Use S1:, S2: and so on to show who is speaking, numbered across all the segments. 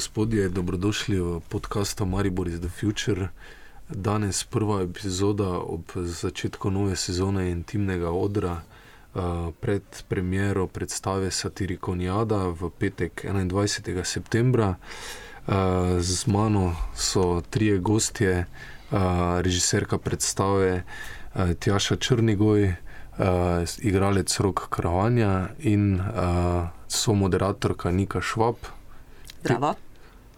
S1: gospodje, dobrodošli v podkastu Maribor is the Future. Danes prva epizoda ob začetku nove sezone intimnega odra, uh, pred premjero predstave Satirikoniada v petek 21. septembra. Uh, z mano so trije gostje, uh, režiserka predstave uh, Tjaša Črnigoj, uh, igralec Rok Kravanja in uh, so moderatorka Nika Švab.
S2: Zdravo.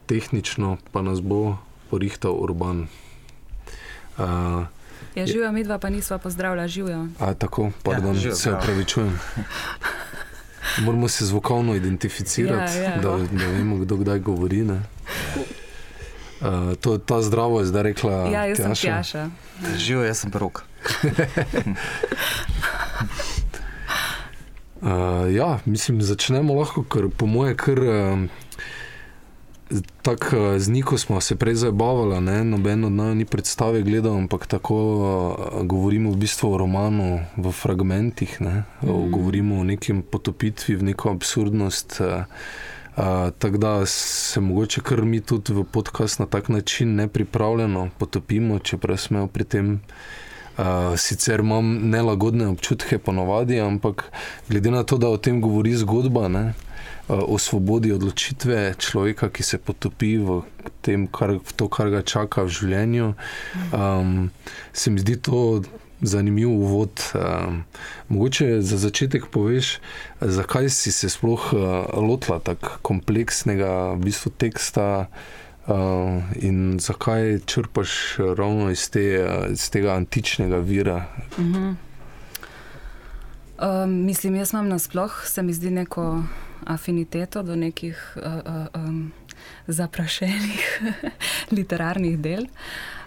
S1: Tehnično pa nas bo porihtal Urban. Uh,
S3: Ja, živijo, mi dva pa nisva pozdravljala, živijo.
S1: a, tako, pardon,
S2: živijo,
S1: se opravičujem. Moramo se zvokovno identificirati,
S3: Ja, ja.
S1: Da, da vemo, kdo kdaj govori. ne. Uh, to, ta zdravo je zdaj rekla.
S3: Ja, jaz sem
S1: Tjaša.
S3: Tjaša.
S2: Živijo, jaz sem rok.
S1: Uh, ja, mislim, začnemo lahko, ker po moje, kar uh, tako uh, z Niko smo se prej zabavali, ne, noben od nas ni predstave gledal, ampak tako uh, govorimo v bistvu o romanu v fragmentih, ne, mm. govorimo o nekem potopitvi v neko absurdnost. Uh, Uh, tako da se mogoče kar mi tudi v podcast na tak način ne pripravljeno potopimo, čeprav smo pri tem Uh, sicer imam nelagodne občutke, ponovadi, ampak glede na to, da o tem govori zgodba, ne, o svobodi odločitve človeka, ki se potopi v, tem, kar, v to, kar ga čaka v življenju, um, se mi zdi to zanimiv uvod. Um, mogoče za začetek poveš, zakaj si se sploh uh, lotila tako kompleksnega v bistvu, teksta. Uh, in zakaj črpaš ravno iz, te, uh, iz tega antičnega vira?
S3: Mhm. Um, mislim, jaz imam nasploh, se mi zdi neko afiniteto do nekih uh, um, zaprašenih literarnih del.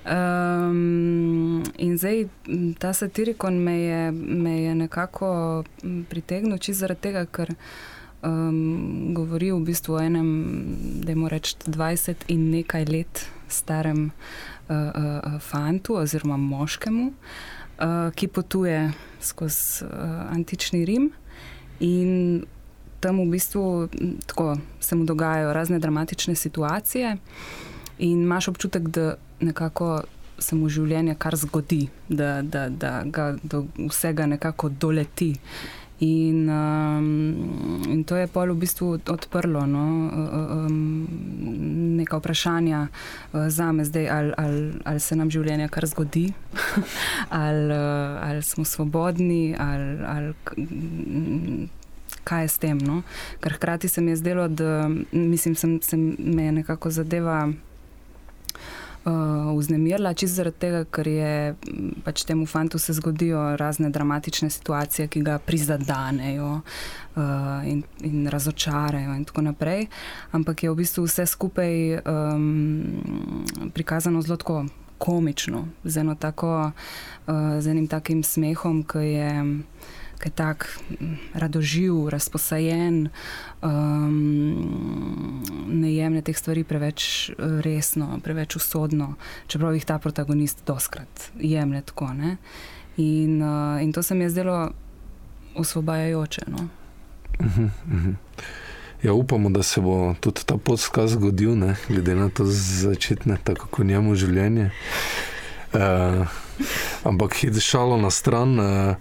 S3: Um, in zdaj ta satirikon me je, me je nekako pritegnil čisto zaradi tega, ker um, govori v bistvu o enem, da je reči, 20 in nekaj let starem uh, uh, fantu oziroma moškemu, uh, ki potuje skozi uh, antični Rim in tam v bistvu tako, se mu dogajajo razne dramatične situacije. In imaš občutek, da nekako se mu življenje kar zgodi, da, da, da ga do vsega nekako doleti. In, um, in to je pol v bistvu odprlo no, um, neka vprašanja uh, za me zdaj, ali, ali, ali se nam življenje kar zgodi, ali, uh, ali smo svobodni, ali, ali kaj je s tem. No? Ker hkrati se mi je zdelo, da mislim, sem, sem me je nekako zadeva. Uh, vznemirila, čisto zaradi tega, ker je m, pač temu fantu se zgodijo razne dramatične situacije, ki ga prizadanejo uh, in, in razočarajo, in tako naprej. Ampak je v bistvu vse skupaj um, prikazano zelo komično, z, tako, uh, z enim takim smehom, ki je. Je tako radoživ, razposajen, um, ne jemlje teh stvari preveč eh, resno, preveč usodno, čeprav jih ta protagonist doskrat jemlje tako. Ne? In, uh, in to se mi je zdelo osvobajajoče. No?
S1: Mhm, mhm. Ja, upamo, da se bo tudi ta podskaz zgodil, ne, glede na to začetne, tako kot njemu življenje. Uh, ampak hit šalo na stran. Uh,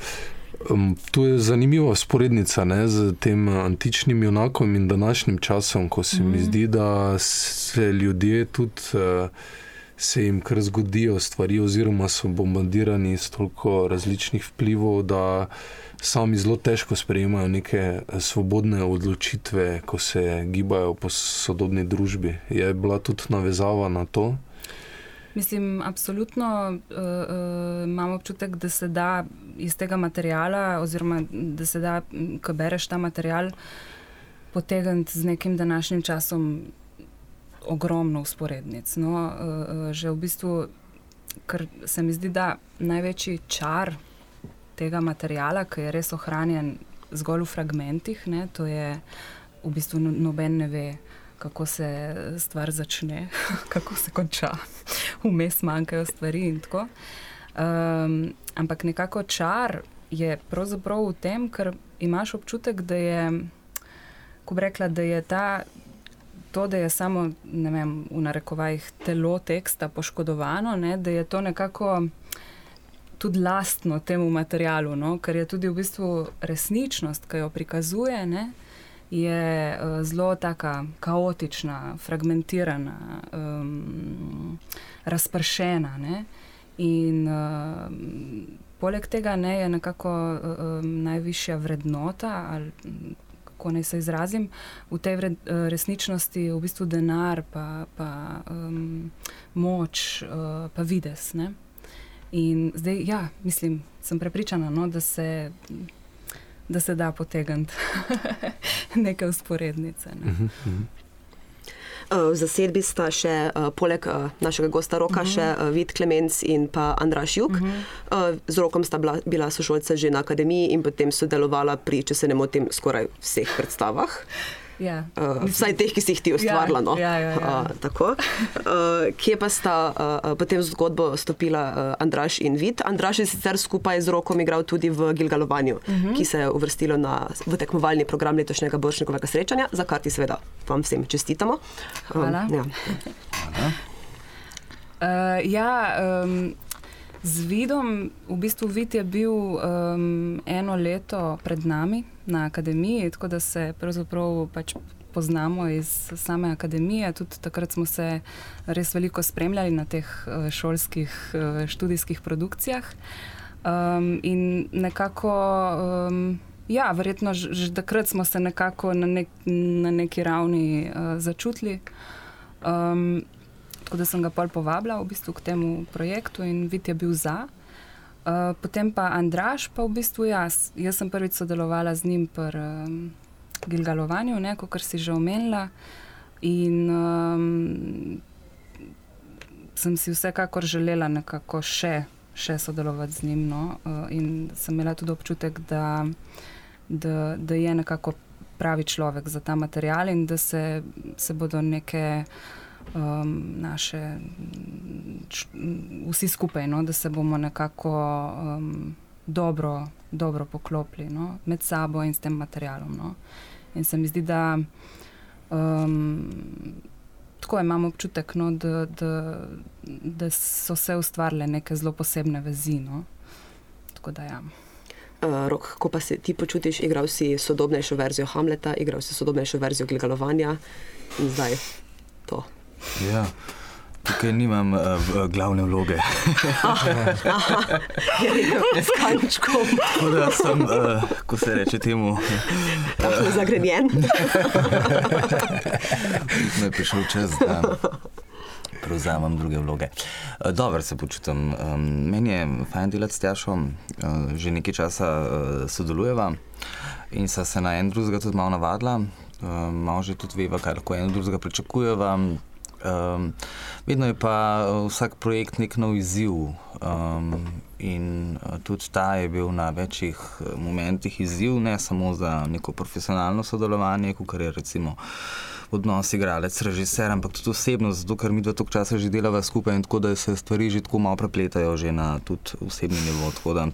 S1: Um, to je zanimiva sporednica ne, z tem antičnim junakom in današnjim časom, ko se mm. mi
S3: Mhm.
S1: zdi, da se ljudje tudi uh, se jim kar zgodijo stvari, oziroma so bombardirani s toliko različnih vplivov, da sami zelo težko sprejemajo neke eh, svobodne odločitve, ko se gibajo po sodobni družbi. Je bila tudi navezava na to?
S3: Mislim, absolutno uh, uh, imam občutek, da se da iz tega materijala, oziroma da se da, ko bereš ta material, potegniti z nekim današnjim časom ogromno usporednic. No, uh, uh, že v bistvu, ker se mi zdi, da največji čar tega materijala, ki je res ohranjen zgolj v fragmentih, ne, to je v bistvu no, noben ne ve. Kako se stvar začne, kako se konča, vmes manjkajo stvari in tako. Um, ampak nekako čar je pravzaprav v tem, ker imaš občutek, da je, ko bi rekla, da je ta to, da je samo, vem, v narekovajih telo teksta poškodovano, ne, da je to nekako tudi lastno temu materialu, no, ker je tudi v bistvu resničnost, ki jo prikazuje, ne, je uh, zelo taka kaotična, fragmentirana, um, razpršena. Ne, in uh, poleg tega ne, je nekako uh, najvišja vrednota. Ali, Kako naj se izrazim, v tej vred, resničnosti v bistvu denar, pa, pa um, moč, uh, pa vides. Ne? In zdaj, ja, mislim, sem prepričana, no, da, se, da se da potegniti neke usporednice. Ne. Uh -huh.
S4: V zasedbi sta še, poleg našega gosta Roka, uh -huh. še Vid Klemenc in pa Andraš Juk. Uh -huh. Z Rokom sta bila, bila sošolca že na akademiji in potem sodelovala pri, če se ne motim, skoraj vseh predstavah.
S3: Ja.
S4: Uh, vsaj teh, ki si jih ti ustvarila.
S3: Ja,
S4: no.
S3: ja, ja, ja.
S4: uh, uh, kje pa sta uh, potem v zgodbo stopila uh, Andraš in Vid? Andraš je sicer skupaj z Rokom igral tudi v Gilgalovanju, uh -huh. ki se je uvrstilo na, v tekmovalni program letošnjega Boršnikovega srečanja, za kar ti seveda vam vsem čestitamo.
S3: Hvala. Um, ja. Hvala. Uh, ja, um, z vidom, v bistvu vid je bil um, eno leto pred nami na akademiji, tako da se pravzaprav pač poznamo iz same akademije. Tudi takrat smo se res veliko spremljali na teh uh, šolskih uh, študijskih produkcijah. Um, in nekako, um, ja, verjetno že takrat smo se nekako na, nek, na neki ravni uh, začutili. Um, tako da sem ga pol povabila v bistvu k temu projektu in vid je bil za. Uh, potem pa Andraš, pa v bistvu jaz. Jaz sem prvič sodelovala z njim pri um, Gilgalovanju, kot si že omenila. In um, sem si vsekakor želela nekako še, še sodelovati z njim. No? Uh, in sem imela tudi občutek, da, da, da je nekako pravi človek za ta material in da se, se bodo neke um, naše, č, vsi skupaj, no, da se bomo nekako um, dobro, dobro poklopili no, med sabo in s tem materialom. No. In se mi zdi, da um, tako imamo občutek, no, da, da, da so se ustvarile neke zelo posebne vezi. No. Tako da ja.
S4: Uh, rok, kako pa se ti počutiš, igral si sodobnejšo verzijo Hamleta, igral si sodobnejšo verzijo Gilgalovanja in zdaj to.
S5: Ja. Tukaj nimam uh, glavne vloge.
S4: S kančkom.
S5: Tako da sem, uh, ko se reče temu, uh,
S4: zagrenjen.
S5: Me je prišel čas, da prevzamem druge vloge. Uh, dobro se počutim. Um, meni je fajn delati s Tjašom, uh, že nekaj časa uh, sodelujeva in sva se na en drugega tudi malo navadila. Uh, malo že tudi veva, kaj lahko en drugega pričakujeva. Um, vedno je pa vsak projekt nek nov izziv. Um, in tudi ta je bil na večjih momentih izziv, ne samo za neko profesionalno sodelovanje, kot je recimo odnos igralec, režiser, ampak tudi osebno, zato ker mi dva toliko časa že delava skupaj in tako da se stvari že tako malo prepletajo, že na tudi osebni nivo. Tako da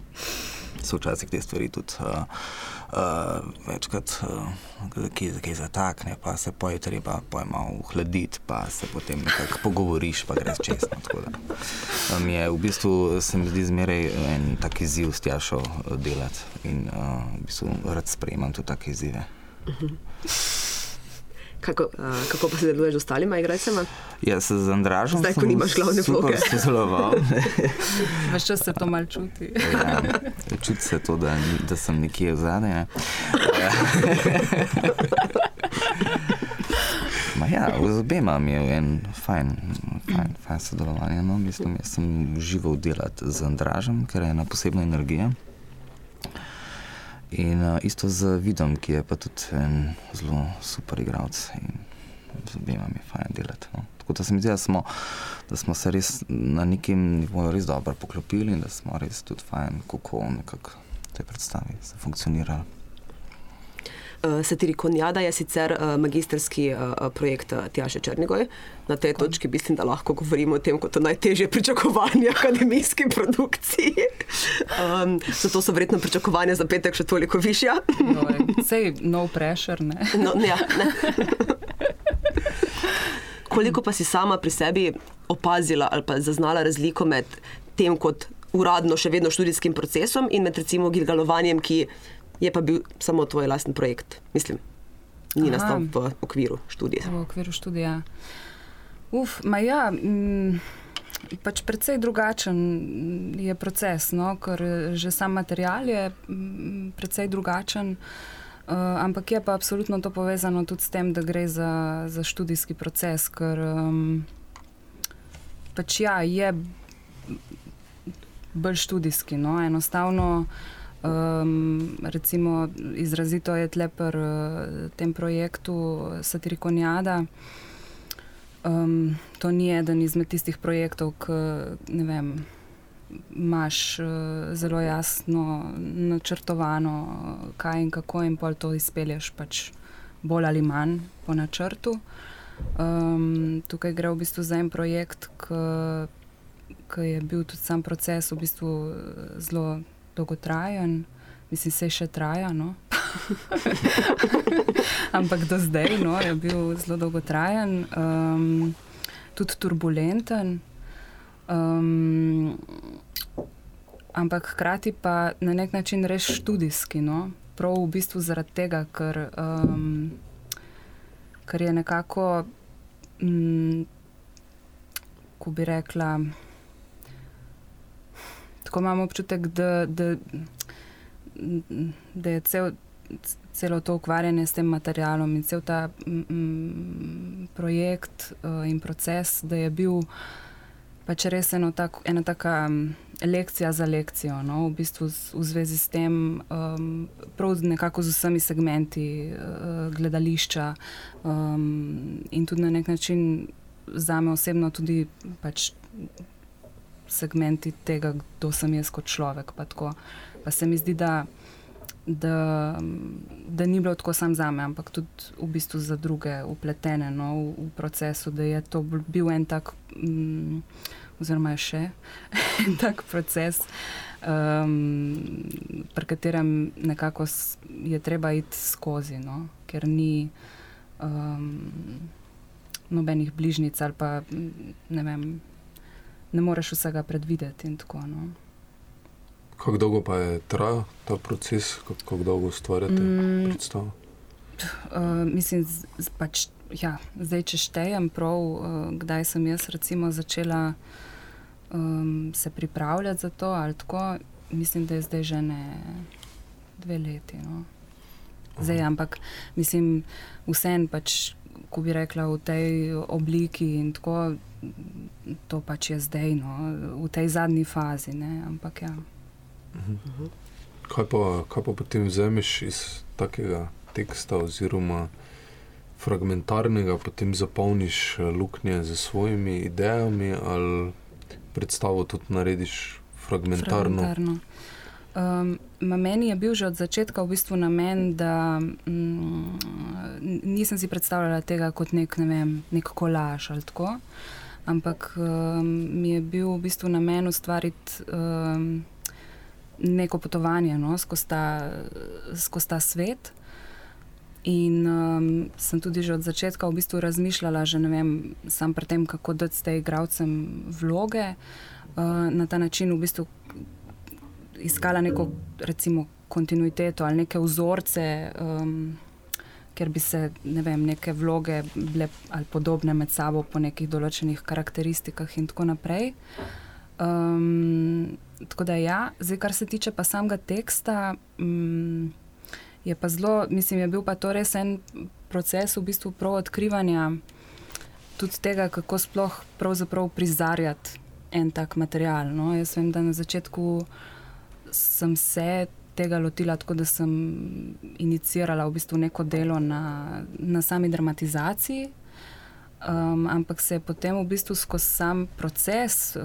S5: so včasih te stvari tudi. Uh, uh, večkrat uh, kaj, kaj zatakne, pa se poje treba pojma uhladiti, pa se potem nekako pogovoriš, pa greš čez. Um, je v bistvu se mi zdi zmeraj en tak izziv s tjašo delati in uh, v bistvu rad sprejemam tudi take izzive. Uh -huh.
S4: Kako, uh, kako pa se deluješ z ostalimi igralci?
S5: Ja, se z Andražom.
S4: Zdaj, ko nimaš glavne vloge.
S3: Veš, če se to mal čuti.
S5: ja, čuti se to, da, da sem nekje zadaj. Ne? ja, z obema mi je en fajn, fajn, fajn sodelovanje. No? Mislim, jaz sem užival delati z Andražem, ker je ena posebna energija. In uh, isto z Vidom, ki je pa tudi en zelo super igralec in z obema mi je fajn delati. No. Tako da se mi zdi, da smo, da smo se res na nekem nivoju res dobro poklopili in da smo res tudi fajn, kako nekako te predstavi se funkcionirali.
S4: Uh, Satirikonjada je sicer uh, magistrski uh, projekt Tjaše Črnigoj. Na tej točki mislim, da lahko govorimo o tem, kot o najtežje pričakovanje akademijski produkciji. Um, zato so verjetno pričakovanja za petek še toliko višja.
S3: no, sej, no pressure, ne?
S4: no, ja, ne. Koliko pa si sama pri sebi opazila ali pa zaznala razliko med tem, kot uradno še vedno študijskim procesom in med recimo gilgalovanjem, ki je pa bil samo tvoj lasten projekt, mislim, ni
S3: Aha.
S4: nastal v okviru študija.
S3: v okviru študija. Uf, ma ja, mm, pač precej drugačen je proces, no, ker že sam material je mm, precej drugačen. Uh, ampak je pa absolutno to povezano tudi s tem, da gre za, za študijski proces, ker um, pač ja, je bolj študijski. No? Enostavno, um, recimo, izrazito je tlepr uh, tem projektu Satirikonjada. Um, to ni eden izmed tistih projektov, ki ne vem. Imáš uh, zelo jasno načrtovano, kaj in kako, in pol to izpelješ, pač bolj ali manj po načrtu. Um, tukaj gre v bistvu za en projekt, ki je bil tudi sam proces v bistvu eh, zelo dolgotrajen, mislim, se še traja. No? Ampak do zdaj no, je bil zelo dolgotrajen, um, tudi turbulenten. Um, ampak hkrati pa na nek način res študijski. No? Prav v bistvu zaradi tega, ker, um, ker je nekako, um, ko bi rekla, tako imam občutek, da, da, da je cel, celo to ukvarjanje s tem materialom in cel ta um, projekt uh, in proces, da je bil pač res eno tak, ena taka um, lekcija za lekcijo, no? v bistvu z, v zvezi s tem, um, prav nekako z vsemi segmenti uh, gledališča um, in tudi na nek način za me osebno tudi pač segmenti tega, kdo sem jaz kot človek. Pa, tako. pa se mi zdi, da, da, da ni bilo tako samo za me, ampak tudi v bistvu za druge upletene no, v, v procesu, da je to bil en tak, um, oziroma je še en tak proces. Um, pri katerem nekako je treba iti skozi, no? ker ni um, nobenih bližnjic, ali pa ne vem, ne moreš vsega predvideti. in Tako, no.
S1: Kako dolgo pa je trajal ta proces, kako, kako dolgo ustvarjate
S3: Mm.
S1: predstavo?
S3: Uh, mislim, z, z, pač, ja, zdaj, če štejem prav, uh, kdaj sem jaz recimo začela um, se pripravljati za to, ali tako, mislim, da je zdaj že ne dve leti. No. Zdaj, ampak mislim, vsem pač, ko bi rekla, v tej obliki in tako, to pač je zdaj, no, v tej zadnji fazi. Ne, ampak ja.
S1: Kaj pa, kaj pa potem vzameš iz takega teksta, oziroma fragmentarnega, potem zapolniš eh, luknje z svojimi idejami, ali predstavo tudi narediš fragmentarno?
S3: Fragmentarno. Um, meni je bil že od začetka v bistvu namen, da mm, nisem si predstavljala tega kot nek, ne vem, nek kolaž ali tako, ampak um, mi je bil v bistvu namen ustvariti um, neko potovanje no, skozi ta, skozi ta svet. In um, sem tudi že od začetka v bistvu razmišljala, že ne vem, sam pri tem, kako dati s tem igravcem vloge. Uh, na ta način v bistvu iskala neko recimo, kontinuiteto ali neke vzorce, um, ker bi se ne vem, neke vloge bile ali podobne med sabo po nekih določenih karakteristikah in tako naprej. Um, tako da ja, zdaj, kar se tiče pa samega teksta. Um, Je pa zelo, mislim, je bil pa to res en proces v bistvu prav odkrivanja tudi tega, kako sploh pravzaprav prizarjati en tak material. No? Jaz vem, da na začetku sem se tega lotila tako, da sem inicirala v bistvu neko delo na, na sami dramatizaciji. Um, ampak se je potem v bistvu skozi sam proces uh,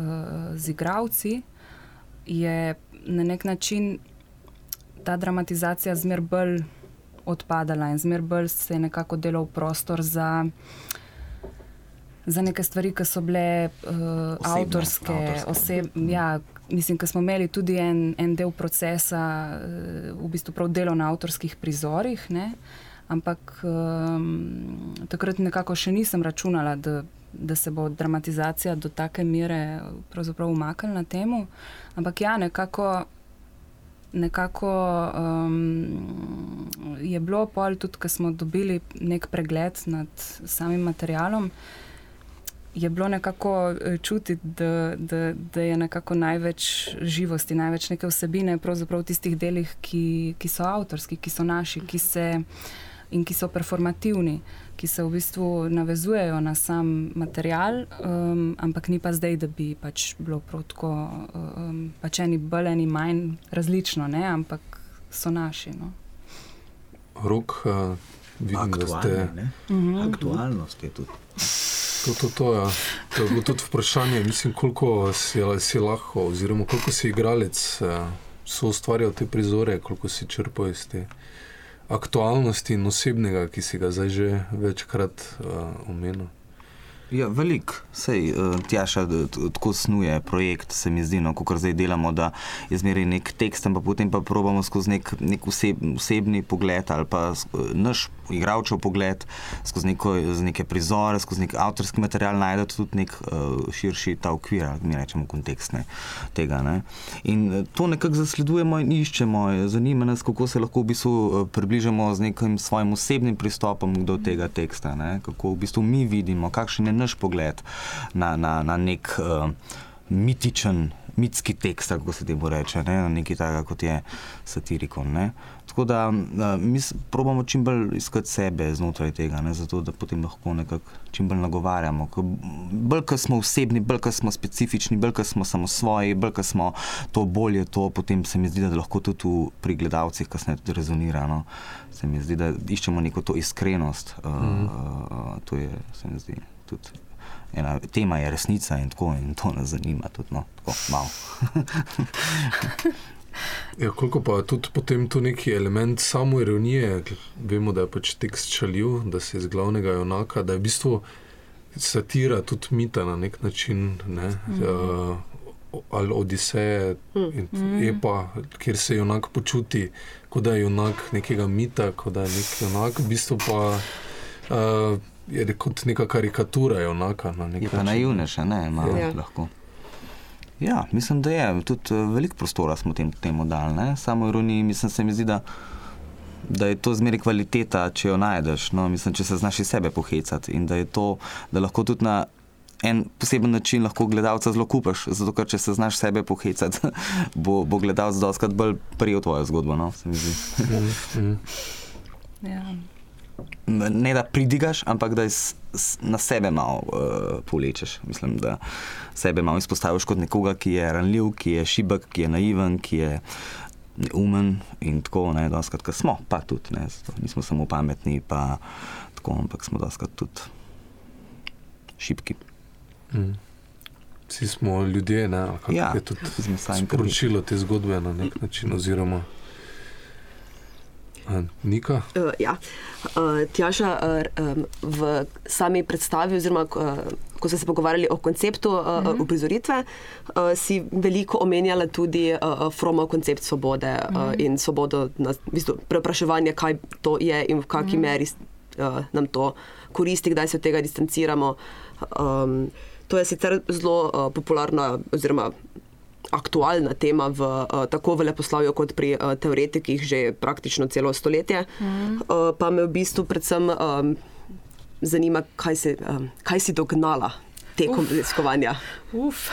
S3: z igravci je na nek način ta dramatizacija zmer bolj odpadala in zmer bolj se je nekako delal prostor za, za neke stvari, ki so bile uh,
S5: Osebne,
S3: avtorske,
S5: avtorske.
S3: oseb, ja, mislim, da smo imeli tudi en, en del procesa, uh, v bistvu prav delo na avtorskih prizorih. Ne? Ampak um, takrat nekako še nisem računala, da da se bo dramatizacija do take mere umaknila temu. Ampak ja, nekako. Nekako um, je bilo pol tudi, ko smo dobili nek pregled nad samim materialom, je bilo nekako eh, čutiti, da, da, da je nekako največ živosti, največ neke vsebine, pravzaprav v tistih delih, ki, ki so avtorski, ki so naši, ki se in ki so performativni, ki se v bistvu navezujejo na sam material, um, ampak ni pa zdaj, da bi pač bilo protko, um, pač eni bolj, eni manj različno, ne? ampak so naši. No.
S1: Rok, uh, vidim, da ste.
S6: Mhm. Aktualnost je tudi.
S1: To, to, to, ja. to je bilo tudi vprašanje, mislim, koliko si, si lahko, oziroma koliko si igralec, uh, so ustvarjal te prizore, koliko si črpal iz te aktualnosti in osebnega, ki si ga zdaj že večkrat uh, omenil.
S5: Ja, velik, sej uh, Tjaša tako snuje projekt, se mi zdi, no, kot zdaj delamo, da je zmeraj nek tekst, pa potem pa probamo skozi nek, nek oseb, osebni pogled ali pa uh, naš igralčev pogled, skozi neko, neke prizore, skozi nek avtorski material najti tudi nek uh, širši ta okvir, mi rečemo kontekst ne, tega. Ne. In to nekako zasledujemo in iščemo, zanima nas, kako se lahko v bistvu približamo z nekim svojim osebnim pristopom do tega teksta, ne, kako v bistvu mi vidimo, kakšen je naš pogled na, na, na nek uh, mitičen, mitski tekst, kako se temu reče, ne? nekaj takega kot je satirikon. Ne? Tako da uh, mi probujemo čim bolj iskati sebe znotraj tega, ne? zato da potem lahko nekako čim bolj nagovarjamo. Bolj, ko smo osebni, bolj, ko smo specifični, bolj, ko smo samo svoji, bolj, ko smo to bolje, to potem se mi zdi, da lahko tudi pri gledalcih kasneje tudi rezonira. No? Se mi zdi, da iščemo neko to iskrenost. Uh, mm. uh, to je, se mi zdi tudi ena tema je resnica in tako in to nas zanima tudi no, tako malo.
S1: ja, koliko pa je tudi potem tu neki element samo ironije, vemo, da je pač tekst šaljiv, da se iz glavnega junaka, da je v bistvu satira tudi mita na nek način. Ne? Mm. Uh, Ali Odiseje, in mm. Epa, kjer se junak počuti, kot da je junak nekega mita, kot da je nek junak, v bistvu pa uh, je kot neka karikatura, je onaka. Na
S5: je pa naivne, še ne, malo ja. lahko. Ja, mislim, da je tudi uh, veliko prostora smo tem, temu dali, ne? samo ironiji. Mislim, se mi zdi, da, da je to zmeri kvaliteta, če jo najdeš. No? Mislim, če se znaš iz sebe pohecati in da je to, da lahko tudi na en poseben način lahko gledalca zelo kupaš. Zato, ker če se znaš sebe pohecati, bo, bo gledalec doskrat bolj prijel tvojo zgodbo. No? Se mi zdi. Mhm, mhm. ja ne da pridigaš, ampak da na sebe malo uh, polečeš. Mislim, da sebe malo izpostaviš kot nekoga, ki je ranljiv, ki je šibek, ki je naiven, ki je umen in tako naprej. Doskrat smo, pa tudi ne, nismo samo pametni, pa tako, ampak smo doskrat tudi šibki.
S1: Mm. Vsi smo ljudje, ne,
S5: ja,
S1: je tudi sporočilo te zgodbe na nek način. Oziroma, Nika?
S4: Uh, ja. uh, Tjaša, uh, v sami predstavi, oziroma uh, ko ste se pogovarjali o konceptu uh, uh -huh. uprizoritve, uh, si veliko omenjala tudi uh, Fromov koncept svobode uh -huh. uh, in svobodo na v bistvu, prepraševanje, kaj to je in v kakšni uh -huh. meri uh, nam to koristi, kdaj se od tega distanciramo. Um, to je sicer zelo uh, popularna, oziroma aktualna tema v, uh, tako v leposlovju kot pri uh, teoretikih že praktično celo stoletje. Mm. Uh, pa me v bistvu predvsem um, zanima, kaj si, um, kaj si dognala tekom raziskovanja.
S3: Uf.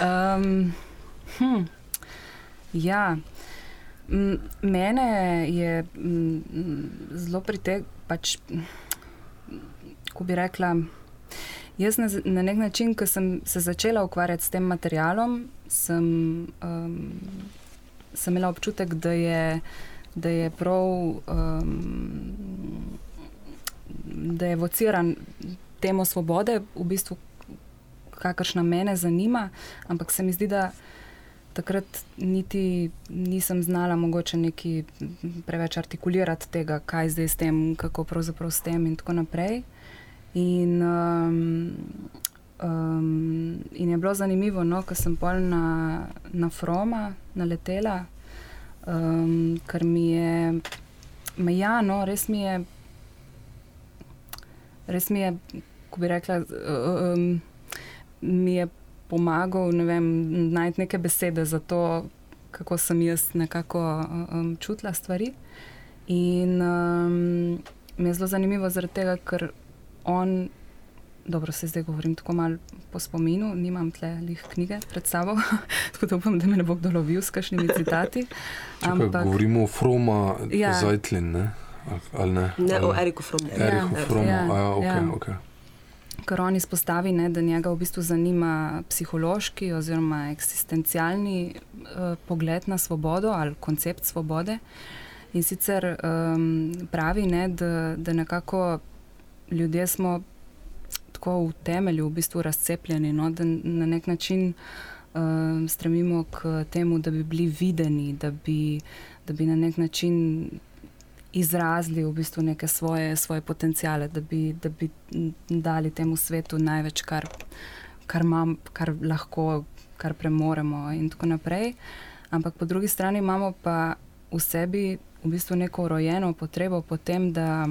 S3: um, hm. Ja. Mene je zelo pritek, pač, ko bi rekla, Jaz na, na nek način, ko sem se začela ukvarjati s tem materialom, sem, um, sem imela občutek, da je, da je prav, um, da je vociran temo svobode, v bistvu, kakršna mene zanima, ampak se mi zdi, da takrat niti nisem znala mogoče neki preveč artikulirati tega, kaj zdaj s tem, kako pravzaprav s tem in tako naprej. In, um, um, in je bilo zanimivo, no, ko sem pol na, na Froma naletela, um, ker mi je, me ja, no, res mi je. res mi je, ko bi rekla, um, mi je pomagal ne vem, najti neke besede za to, kako sem jaz nekako um, čutila stvari. In um, mi je zelo zanimivo zaradi tega, ker on, dobro se zdaj govorim tako malo po spominu, nimam tle lih knjige pred sabo, tako da upam, da me ne bo kdo lovil s kakšnimi citati.
S1: Čekaj, Ampak, govorimo o Froma, ja. Zajtlin, ne? Ali ne?
S4: Ne,
S1: ali...
S4: o Eriku Fromu.
S1: Eriku
S3: Ja,
S1: Fromu,
S3: ja,
S1: ja, ok,
S3: ja.
S1: ok.
S3: Ker on izpostavi, ne, da njega v bistvu zanima psihološki oziroma eksistencialni uh, pogled na svobodo ali koncept svobode. In sicer um, pravi, ne, da, da nekako ljudje smo tako v temelju v bistvu razcepljeni, no, da na nek način um, stremimo k temu, da bi bili videni, da bi, da bi na nek način izrazili v bistvu neke svoje, svoje potencijale, da bi, da bi dali temu svetu največ, kar, kar, mam, kar lahko, kar premoremo, in tako naprej. Ampak po drugi strani imamo pa v sebi v bistvu neko urojeno potrebo po tem, da,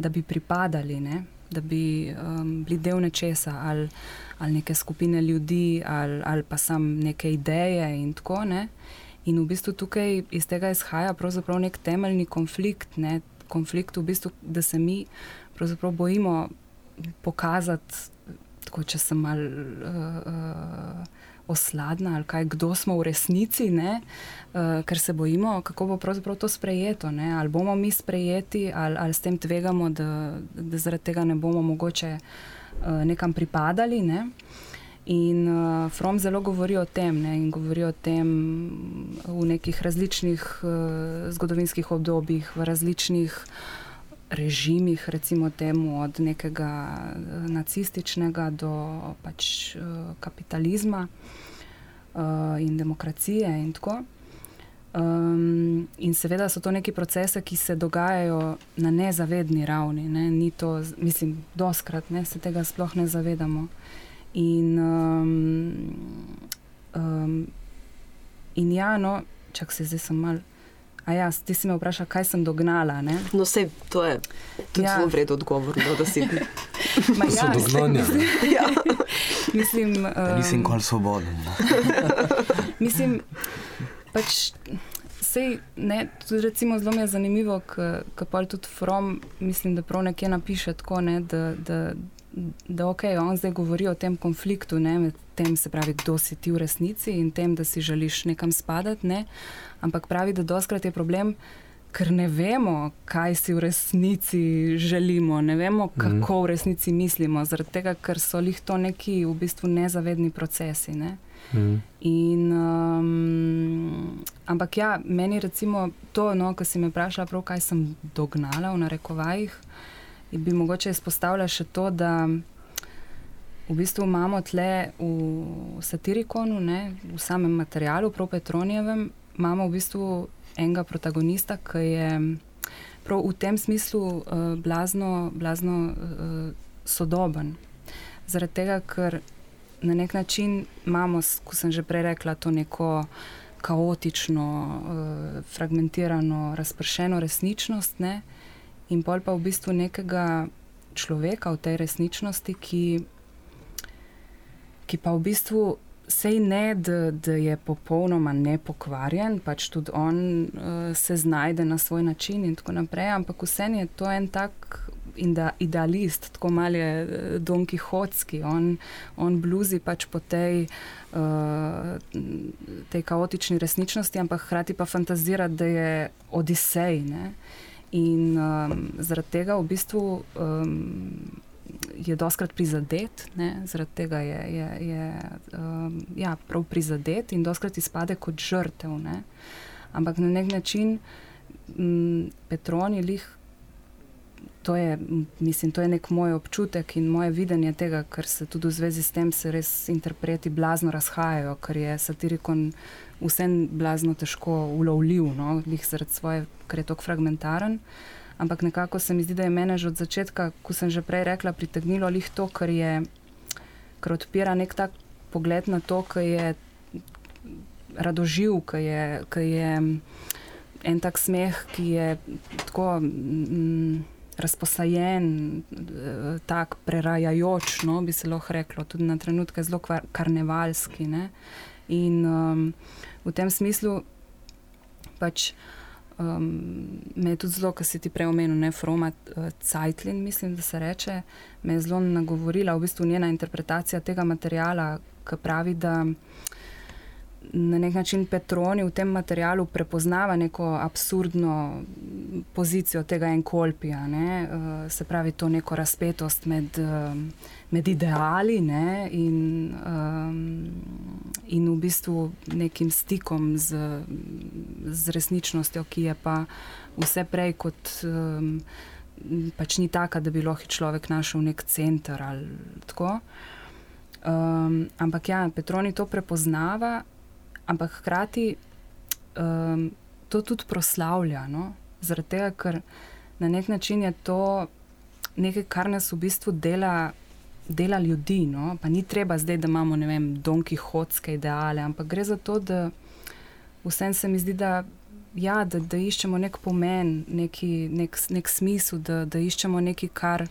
S3: da bi pripadali, ne? da bi um, bili del nečesa ali, ali neke skupine ljudi ali, ali pa sam neke ideje in tako naprej. In v bistvu tukaj iz tega izhaja pravzaprav nek temeljni konflikt, ne? konflikt v bistvu, da se mi pravzaprav bojimo pokazati, tako če sem mal uh, uh, osladna ali kaj, kdo smo v resnici, ne? uh, ker se bojimo, kako bo pravzaprav to sprejeto, ne? ali bomo mi sprejeti, ali, ali s tem tvegamo, da, da zaradi tega ne bomo mogoče uh, nekam pripadali. Ne? In uh, From zelo govori o tem, ne, in govori o tem v nekih različnih uh, zgodovinskih obdobjih, v različnih režimih, recimo temu, od nekega uh, nacističnega do pač uh, kapitalizma uh, in demokracije in tako. Um, in seveda so to neki procese, ki se dogajajo na nezavedni ravni. Ne? Ni to, mislim, doskrat ne, se tega sploh ne zavedamo. In, um, um, in ja, no, čak se zdaj sem mal. Ja, ti si me vprašal, kaj sem dognala. Ne?
S4: No, vse to je tudi
S3: Ja.
S4: zelo vredno odgovor, no, da si.
S3: Ma
S1: So
S3: ja,
S1: dognanja.
S3: mislim,
S4: ja.
S3: mislim,
S5: Da nisi
S3: um,
S5: nikoli svoboden.
S3: Mislim, pač, sej, ne, tudi recimo zelo mi je zanimivo, ker pa tudi From, mislim, da prav nekje napiše tako, ne, da, da, da ok, on zdaj govori o tem konfliktu, ne, med tem, se pravi, kdo si ti v resnici in tem, da si želiš nekam spadati, ne, ampak pravi, da doskrat je problem. Ker ne vemo, kaj si v resnici želimo, ne vemo, kako v resnici mislimo, zaradi tega, ker so jih to neki v bistvu nezavedni procesi. Ne?
S1: Mm.
S3: In, um, ampak ja, meni recimo to, no, ko si me vprašala, prav, kaj sem dognala v narekovajih, in bi mogoče izpostavila še to, da v bistvu imamo tle v satirikonu, ne, v samem materialu, prav Petronijevem, imamo v bistvu enega protagonista, ki je prav v tem smislu uh, blazno, blazno uh, sodoben. Zaradi tega, ker na nek način imamo, kot sem že prej rekla, to neko kaotično, uh, fragmentirano, razpršeno resničnost, ne? In pol pa v bistvu nekega človeka v tej resničnosti, ki, ki pa v bistvu sej ne, da, da je popolnoma nepokvarjen, pač tudi on uh, se znajde na svoj način in tako naprej, ampak vsem je to en tak. In da idealist, tako malo je eh, Don Quixotski, on, on bluzi pač po tej, uh, tej kaotični resničnosti, ampak hkrati pa fantazira, da je Odisej. Ne? In um, zaradi tega v bistvu um, je doskrat prizadet, ne? zaradi tega je, je, je um, ja, prav prizadet in doskrat izpade kot žrtev. Ne? Ampak na nek način m, Petron je lih. To je, mislim, to je nek moj občutek in moje videnje tega, ker se tudi v zvezi s tem se res interpreti blazno razhajajo, ker je satirikon vsem blazno težko ulovljiv, no, njih zaradi svoje, ker je tako fragmentaren. Ampak nekako se mi zdi, da je mene že od začetka, ko sem že prej rekla, pritegnilo lih to, ker, je, ker odpira nek tak pogled na to, ki je radoživ, ki je, ki je en tak smeh, ki je tako mm, razposajen, tak prerajajoč, no, bi se lahko reklo, tudi na trenutke zelo kar, karnevalski. Ne. In um, v tem smislu pač. Um, me je tudi zelo, kar si ti prej omenil, ne Froma uh, Cajtlin, mislim, da se reče, me je zelo nagovorila v bistvu njena interpretacija tega materijala, ki pravi, da na nek način Petroni v tem materialu prepoznava neko absurdno pozicijo tega enkolpija, ne? uh, se pravi to neko razpetost med, uh, med ideali ne? in, um, in v bistvu nekim stikom z, z resničnostjo, ki je pa vse prej kot. Um, Pač ni taka, da bi lahko človek našel nek center ali tako. Um, ampak ja, Petroni to prepoznava, ampak hkrati um, to tudi proslavlja. No? Zaradi tega, ker na nek način je to nekaj, kar nas v bistvu dela. Dela ljudi, no? pa ni treba zdaj, da imamo vem, donki hodske ideale, ampak gre za to, da vsem se mi zdi, da, ja, da, da iščemo nek pomen, neki, nek, nek smisel, da, da iščemo nekaj, kar,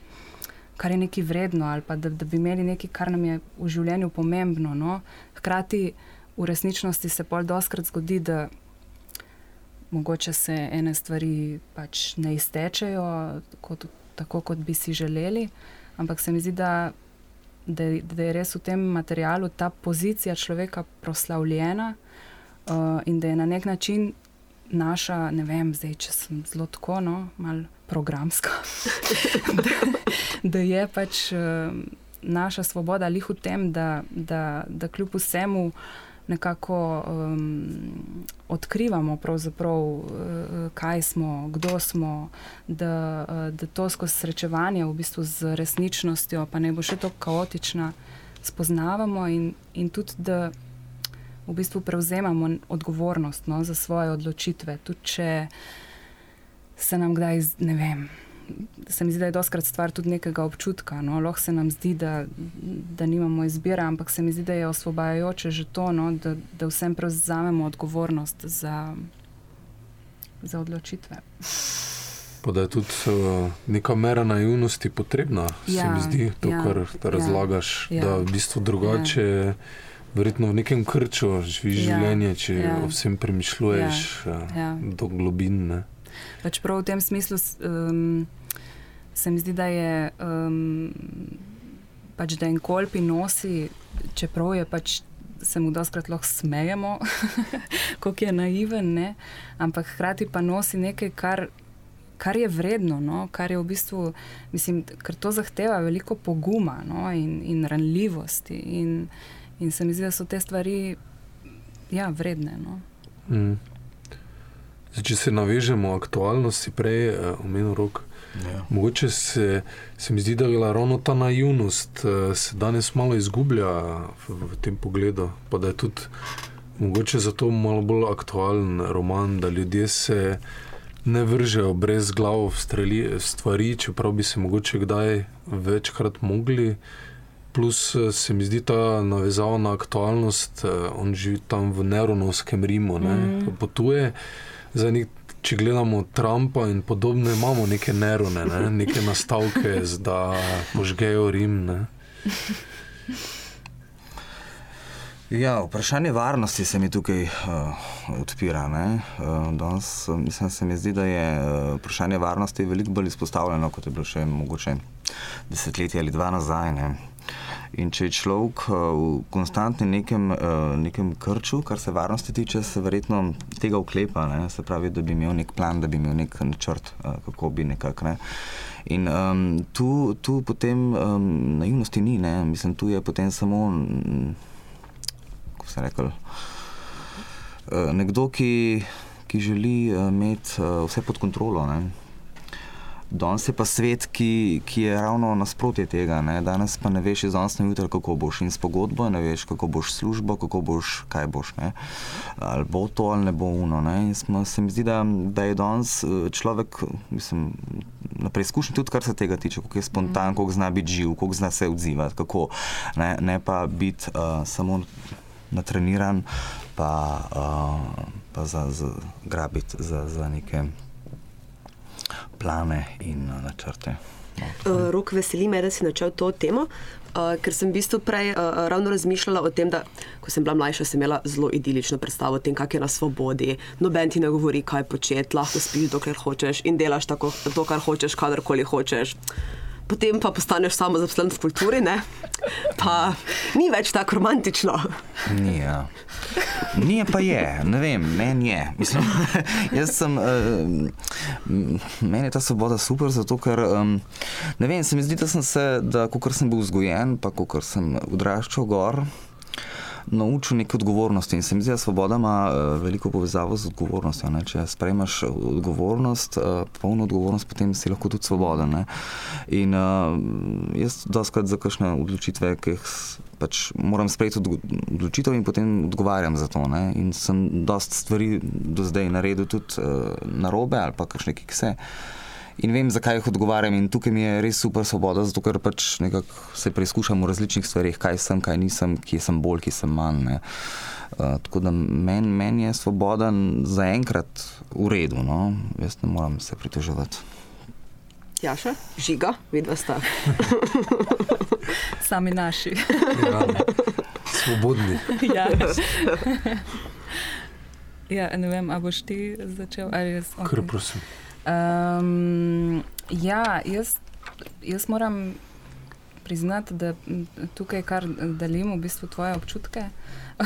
S3: kar je nekaj vredno, ali pa da, da bi imeli nekaj, kar nam je v življenju pomembno. No? Hkrati v resničnosti se pol doskrat zgodi, da mogoče se ene stvari pač ne iztečejo kot, tako, kot bi si želeli, ampak se mi zdi, da, da, da je res v tem materialu ta pozicija človeka proslavljena uh, in da je na nek način naša, ne vem, zdaj, če sem zelo tako, no, malo programska, da, da je pač. Uh, Naša svoboda je v tem, da, da, da kljub vsemu uh, nekako um, odkrivamo, uh, kaj smo, kdo smo, da, uh, da to skozi srečevanje v bistvu z resničnostjo, pa ne bo še tako kaotična, spoznavamo in, in tudi, da v bistvu prevzemamo odgovornost no, za svoje odločitve. Tudi če se nam kdaj, ne vem se mi zdi, da je doskrat stvar tudi nekega občutka. No? Lahko se nam zdi, da, da nimamo izbire, ampak se mi zdi, da je osvobajajoče že to, no? da, da vsem prevzamemo odgovornost za, za odločitve.
S1: Pa da je tudi uh, neka mera naivnosti potrebna, ja, se mi zdi, to, ja, kar ja, razlagaš, ja, da je v bistvu drugače. Ja. Verjetno v nekem krču živiš ja, življenje, če ja, o vsem premišljuješ ja, ja. do globine.
S3: Pač prav v tem smislu um, se mi zdi, da je um, pač, da en kolpi nosi, čeprav je pač. Se mu doskrat lahko smejemo, kako je naiven, ne? ampak hkrati pa nosi nekaj, kar, kar je vredno, no? kar je v bistvu, mislim, ker to zahteva veliko poguma no? in, in ranljivosti. In, in se mi zdi, da so te stvari ja, vredne. No? Mm.
S1: Zdaj, če se navežemo v aktualnosti, prej uh, omenil rok. Ja. Mogoče se, se mi zdi, da je ravno ta naivnost uh, se danes malo izgublja v, v tem pogledu. Pa da je tudi mogoče zato malo bolj aktualen roman, da ljudje se ne vržejo brez glav v streli, stvari, čeprav bi se mogoče kdaj večkrat mogli. Plus se mi zdi ta navezava na aktualnost, uh, on živi tam v Neronovskem Rimu, ne, mm. potuje. Zdaj, če gledamo Trumpa in podobne, imamo neke nerone, ne? neke nastavke, da požgejo Rim. Ne?
S5: Ja, vprašanje varnosti se mi tukaj uh, odpira. Uh, danes, mislim, se mi zdi, da je uh, vprašanje varnosti veliko bolj izpostavljeno, kot je bilo še mogoče desetletje ali dva nazaj. Ne? In če je človek eh, v konstantnem nekem, eh, nekem krču, kar se varnosti tiče, se verjetno tega uklepa, ne? se pravi, da bi imel nek plan, da bi imel nek načrt, eh, kako bi nekako. Ne? In um, tu, tu potem um, naivnosti ni, ne? mislim, tu je potem samo, kako se rekel, nekdo, ki, ki želi imeti vse pod kontrolo. Ne? Danes je pa svet, ki, ki je ravno nasprotje tega. Ne? Danes pa ne veš, danes ne jutri, kako boš in s pogodbo, ne veš, kako boš službo, kako boš, kaj boš. Ne? Ali bo to ali ne bo uno. Ne? Smo, se mi zdi, da, da je danes eh, človek mislim, na preizkušnji tudi, kar se tega tiče, kako je spontan, kako zna biti živ, kako zna se odzivati, kako, ne? ne pa biti uh, samo natreniran, pa, uh, pa za, za grabiti za, za neke plane in uh, načrte.
S4: Uh, Rok, veseli me, da si začel to temo, uh, ker sem v bistvu prej uh, ravno razmišljala o tem, da ko sem bila mlajša, sem imela zelo idilično predstavo o tem, kak je na svobodi. Noben ti ne govori, kaj početi, lahko spiš, dokler hočeš in delaš tako, to, kar hočeš, kadarkoli hočeš. Potem pa postaneš samo zaposlen v kulturi, ne? pa ni več tako romantično.
S5: Ni, ja. Ni pa je, ne vem, meni je. Mislim, jaz sem, uh, meni je ta svoboda super, zato ker, um, ne vem, se mi zdi, da sem se, da ko sem bil vzgojen, pa ko sem odraščal gor, naučil neke odgovornosti. In se mi zdi, da svoboda ima uh, veliko povezavo z odgovornostjo. Ne? Če sprejmeš odgovornost, uh, polno odgovornost, potem si lahko tudi svoboden. In uh, jaz doskrat za kakšne odločitve, ki jih pač moram sprejeti odločitev in potem odgovarjam za to. Ne? In sem dost stvari do zdaj naredil tudi uh, na robe ali pa kakšne kikse. Uh, in vem, zakaj jih odgovarjam. In tukaj mi je res super svoboda, zato ker pač se preizkušam v različnih stvarih, kaj sem, kaj nisem, kje sem bolj, kje sem manj. Uh, tako da meni men je svoboda zaenkrat v redu, no? jaz ne moram se pritoževati.
S4: Ja, še žiga, vidva sta.
S3: Sami naši.
S1: ja, svobodni.
S3: ja. ja, ne vem, a boš ti začel ali jaz?
S1: Okay. Kar prosim.
S3: Um, ja, jaz, jaz moram priznati, da tukaj kar delim v bistvu tvoje občutke. uh,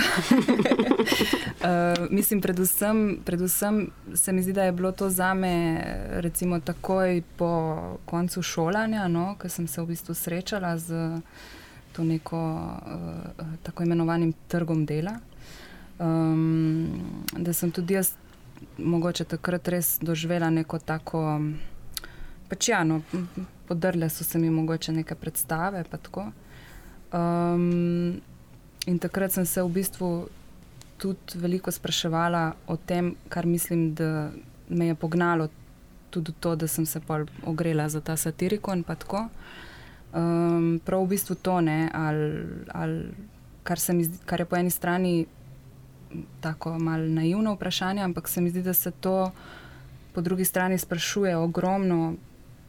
S3: mislim, predvsem, predvsem se mi zdi, da je bilo to za me, recimo, takoj po koncu šolanja, no, ko sem se v bistvu srečala z to neko uh, tako imenovanim trgom dela. Um, da sem tudi jaz mogoče takrat res doživela neko tako. Pač ja, no, podrle so se mi mogoče neke predstave. Um, in takrat sem se v bistvu tudi veliko spraševala o tem, kar mislim, da me je pognalo tudi to, da sem se ogrela za ta satiriko in tako. Um, prav v bistvu to, ne, ali, ali kar, zdi, kar je po eni strani tako malo naivno vprašanje, ampak se mi zdi, da se to po drugi strani sprašuje ogromno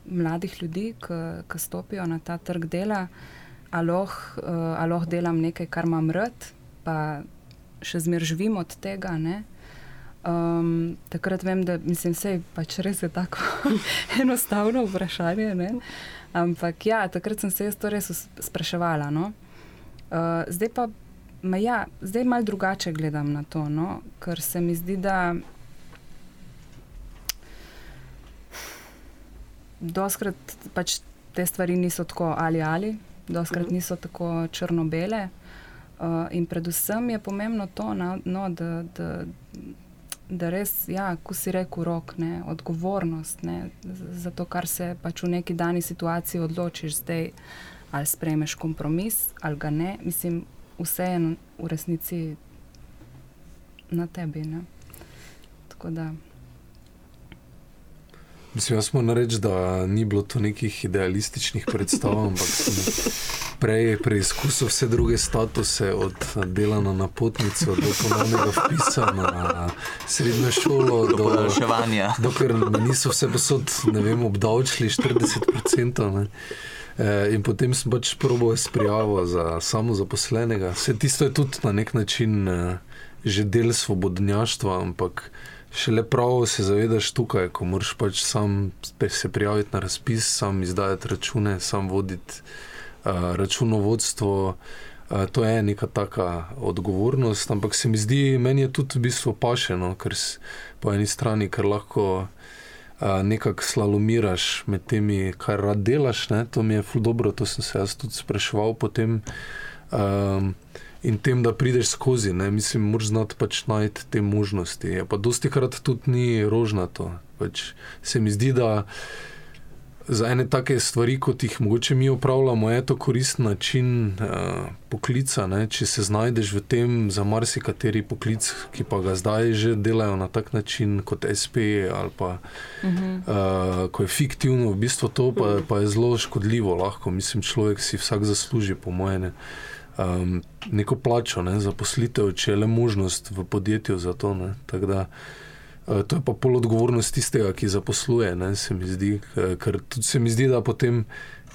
S3: mladih ljudi, ki stopijo na ta trg dela, lahko uh, delam nekaj, kar imam rad, pa še zmeraj živim od tega. Um, takrat vem, da mislim, se je pač res je tako enostavno vprašanje. Ne? Ampak ja, takrat sem se jaz to res spraševala. No? Uh, zdaj pa Ma ja, zdaj malo drugače gledam na to, no? ker se mi zdi, da doskrat pač te stvari niso tako ali ali, doskrat mhm. niso tako črno-bele. Uh, in predvsem je pomembno to, no, no, da, da, da res, ja, ko si rekel, rok, ne, odgovornost ne, za to, kar se pač v neki dani situaciji odločiš, zdaj ali sprejmeš kompromis ali ga ne. Mislim, vse je v resnici na tebi. Ne? Tako da.
S1: Mislim, jaz moram reči, da ni bilo to nekih idealističnih predstav, ampak sem prej preizkusil vse druge statuse, od dela na napotnico do ponovnega vpisa na srednjo šolo, do
S5: reševanja.
S1: Dokler me niso vse posod, ne vem, obdavčili 40%. E, in potem sem pač probo s prijavo za samozaposlenega. Vse tisto je tudi na nek način e, že del svobodnjaštva, ampak šele prav se zavedaš tukaj, ko moraš pač sam se prijaviti na razpis, sam izdajati račune, sam voditi e, računovodstvo. Uh, to je neka taka odgovornost, ampak se mi zdi, meni je tudi v bistvu pašeno, ker po eni strani, ker lahko nekako slalomiraš med temi, kar rad delaš. Ne? To mi je dobro, to sem se jaz tudi spraševal potem. Um, in tem, da prideš skozi, ne? mislim, moraš znati pač najti te možnosti. Je pa dosti krat tudi ni rožnato. Pač se mi zdi, da za ene take stvari, kot jih mogoče mi upravljamo, je to koristen način uh, poklica. Ne? Če se znajdeš v tem, za marsikateri poklic, ki pa ga zdaj že delajo na tak način, kot SP ali pa uh -huh. uh, ko je fiktivno, v bistvu to pa, pa je zelo škodljivo. Lahko, mislim, človek si vsak zasluži, po mojem. Um, neko plačo ne, za poslitev, če je le možnost v podjetju za to. Uh, to je pa pol odgovornost tistega, ki zaposluje. Ne, se mi zdi, K- ker tudi se mi zdi, da potem,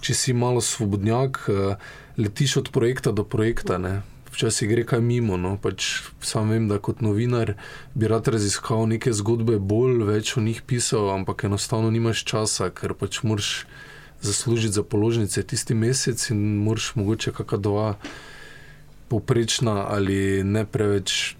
S1: če si malo svobodnjak, uh, letiš od projekta do projekta. Ne. Včasih gre kaj mimo. No. Pač sam vem, da kot novinar bi rad raziskal neke zgodbe, bolj več o njih pisal, ampak enostavno nimaš časa, ker pač moraš zaslužiti za položnice tisti mesec in moraš mogoče kakšna dva poprečna ali ne preveč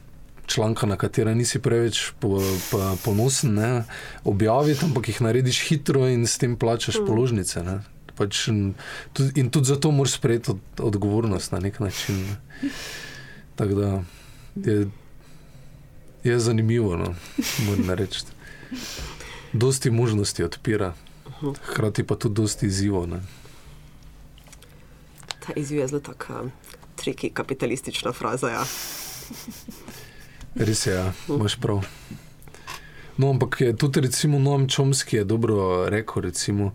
S1: članka, na katera nisi preveč po, po, ponosen, ne, objaviti, ampak jih narediš hitro in s tem plačaš mm. položnice. Ne. Pač, in, tudi, in tudi zato moraš sprejeti od, odgovornost na nek način. Ne. Tako da je, je zanimivo, no, moram reči. Dosti možnosti odpira, hkrati pa tudi dosti izzivov. ne.
S4: Ta izziv je zelo taka triki kapitalistična fraza. Ja.
S1: Res je, ja, imaš prav. No, ampak je tudi recimo Noam Čomski je dobro rekel, recimo,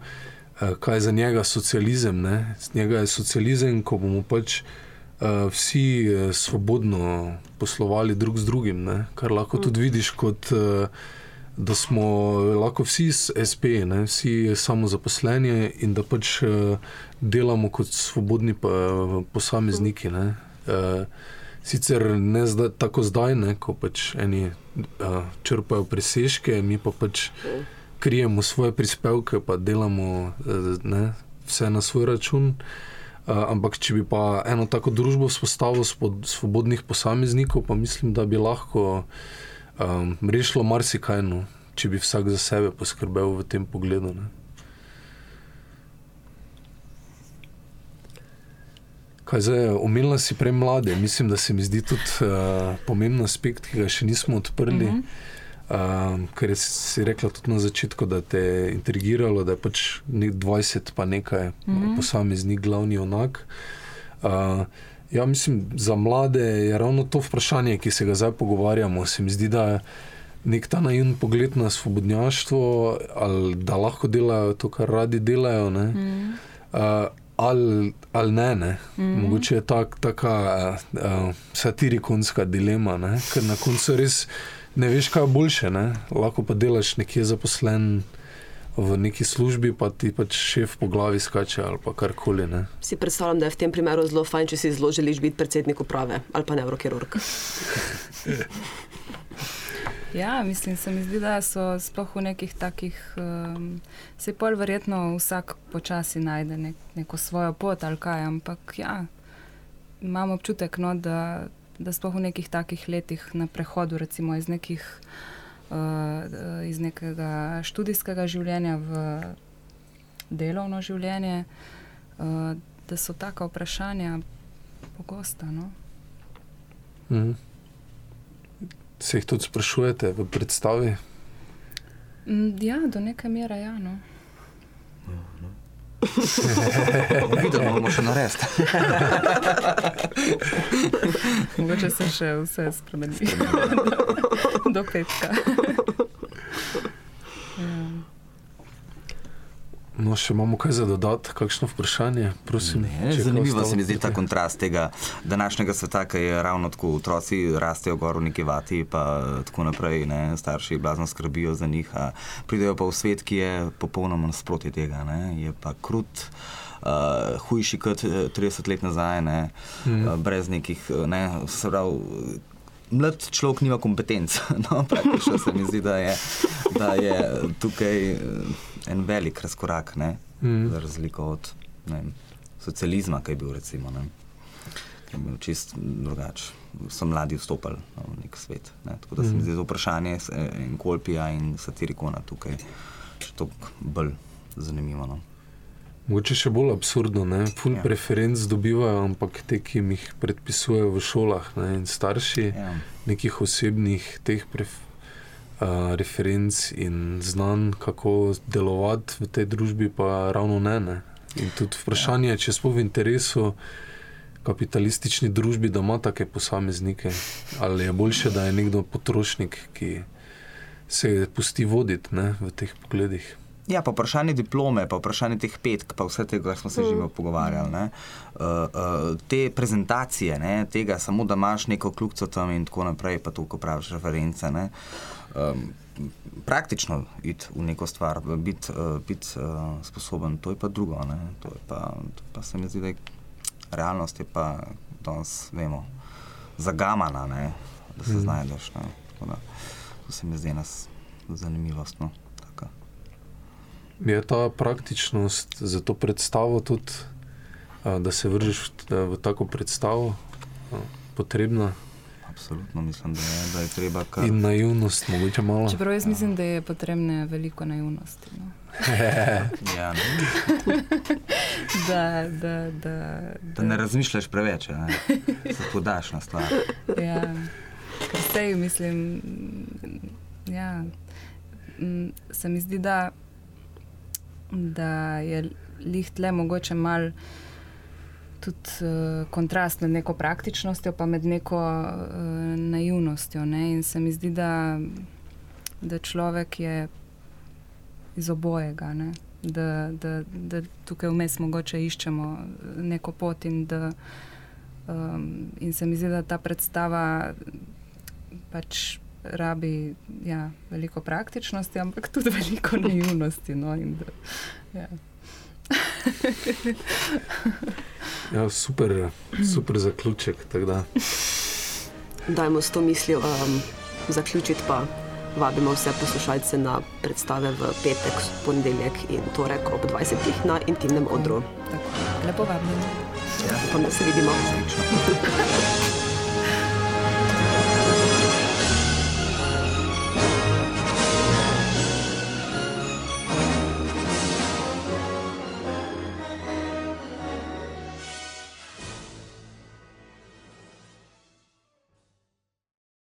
S1: eh, kaj je za njega socializem. Ne? Z njega je socializem, ko bomo pač uh, vsi eh, svobodno poslovali drug z drugim, ne? kar lahko tudi vidiš kot. Uh, Da smo lahko vsi SP, ne, vsi samozaposleni in da pač uh, delamo kot svobodni pa, posamezniki. Ne. Uh, sicer ne zdaj, tako zdaj, ne, ko pač eni uh, črpajo presežke, mi pa pač krijemo svoje prispevke, pa delamo uh, ne, vse na svoj račun. Uh, ampak, če bi pa eno tako družbo vzpostavil spod svobodnih posameznikov, pa mislim, da bi lahko um, rešilo marsikaj, no, če bi vsak za sebe poskrbel v tem pogledu. Ne. Kaj zdaj, omenila si prej mlade, mislim, da se mi zdi tudi uh, pomemben aspekt, ki ga še nismo odprli. Mm -hmm. uh, ker si rekla tudi na začetku, da te je intrigiralo, da je pač nek 20 pa nekaj mm -hmm. posameznik glavni onak. Uh, Ja, mislim, za mlade je ravno to vprašanje, ki se ga zdaj pogovarjamo. Se mi zdi, da je nek ta naivni pogled na svobodnjaštvo, ali da lahko delajo to, kar radi delajo, mm. uh, ali, ali ne. ne. Mm. Mogoče je tak, taka uh, satirikonska dilema, ne? ker na koncu res ne veš, kaj je boljše. Ne? Lahko pa delaš nekje zaposlen v neki službi, pa ti pač šef po glavi skače ali pa karkoli. Ne.
S4: Si predstavljam, da je v tem primeru zelo fajn, če si zelo želiš biti predsednik uprave ali pa nevrokirurg.
S3: Ja, mislim, se mi zdi, da so sploh v nekih takih, um, se pol verjetno vsak počasi najde nek, neko svojo pot ali kaj, ampak ja, imam občutek, no, da, da sploh v nekih takih letih na prehodu, recimo iz nekih uh, iz nekega študijskega življenja v delovno življenje, uh, da so taka vprašanja pogosta. No?
S1: Mhm. Se jih tudi sprašujete v predstavi?
S3: Mm, Ja, do neke mere, ja. No.
S5: Videli bomo še narediti.
S3: Mogoče se še vse spremeni do, do petka. ja.
S1: No, še imamo kaj za dodati, kakšno vprašanje? Prosim,
S5: Ne, zanimivo se mi zdi ta kontrast tega današnjega sveta, ki je ravno tako, otroci rastejo gor v neki vati, pa tako naprej, ne, starši blazno skrbijo za njih, pridejo pa v svet, ki je popolnoma nasprotje tega, ne, je pa krut. Uh, hujši kot eh, 30 let nazaj, ne, mm. uh, brez nekih, ne, se pravi, mlad človek nima kompetenc. No, praktično se mi zdi, da je, da je tukaj eh, en velik razkorak, ne,
S1: Mm.
S5: za razliko od ne socializma, ki je bil recimo. Ne, je bil čist drugače. So mladi vstopili no, v nek svet. Ne, tako da se mi zdi to vprašanje s- in kolpija in satirikona tukaj še toliko bolj zanimivo. No.
S1: Mogoče še bolj absurdno, ne? Ful
S5: Ja.
S1: preferenc dobivajo, ampak te, ki jim jih predpisujejo v šolah ne? in starši,
S5: ja.
S1: Nekih osebnih teh pref, uh, referenc in znanj, kako delovati v tej družbi, pa ravno ne. ne? In tudi vprašanje, ja. če smo v interesu kapitalistični družbi, da ima take posameznike, ali je boljše, da je nekdo potrošnik, ki se pusti voditi ne? v teh pogledih.
S5: Ja, pa vprašanje diplome, pa vprašanje teh petk, pa vse tega, kar smo se že mm. pogovarjali. Ne? Uh, uh, te prezentacije, ne? tega, samo da imaš neko kljubco tam in tako naprej, pa to, ko praviš reference. Um, praktično iti v neko stvar, biti uh, bit, uh, sposoben, to je pa drugo. To je pa, to pa se mi zdi, da je realnost je pa danes, vemo, zagamana, ne? da se mm. znajdeš. Da, to se mi zdi nas zanimivost. No?
S1: Je ta praktičnost za to predstavo tudi, da se vržeš v tako predstavo, potrebna?
S5: Absolutno mislim, da je, da je treba kar.
S1: In naivnost, mogoče malo.
S3: Čeprav jaz mislim, da je potrebne veliko naivnosti. No.
S5: ja, ne.
S3: da, da, da,
S5: da. da ne razmišljaš preveč, da se podaš na stvar.
S3: ja, ker sej mislim, ja, se mi zdi, da da je lih tle mogoče mal tudi uh, kontrast med neko praktičnostjo in med neko uh, naivnostjo. Ne? In se mi zdi, da, da človek je iz obojega. Ne? Da, da, da tukaj vmes mogoče iščemo neko pot, in, da, um, in se mi zdi, da ta predstava pač rabi ja, veliko praktičnosti, ampak tudi veliko naivnosti. No, da, ja.
S1: Ja, super, super zaključek.
S4: Dajmo s to mislijo um, zaključiti, pa vabimo vse poslušalce na predstave v petek, ponedeljek in torek ob 20. na intimnem odru.
S3: Lepo vabimo.
S4: Ja, upam, da se vidimo.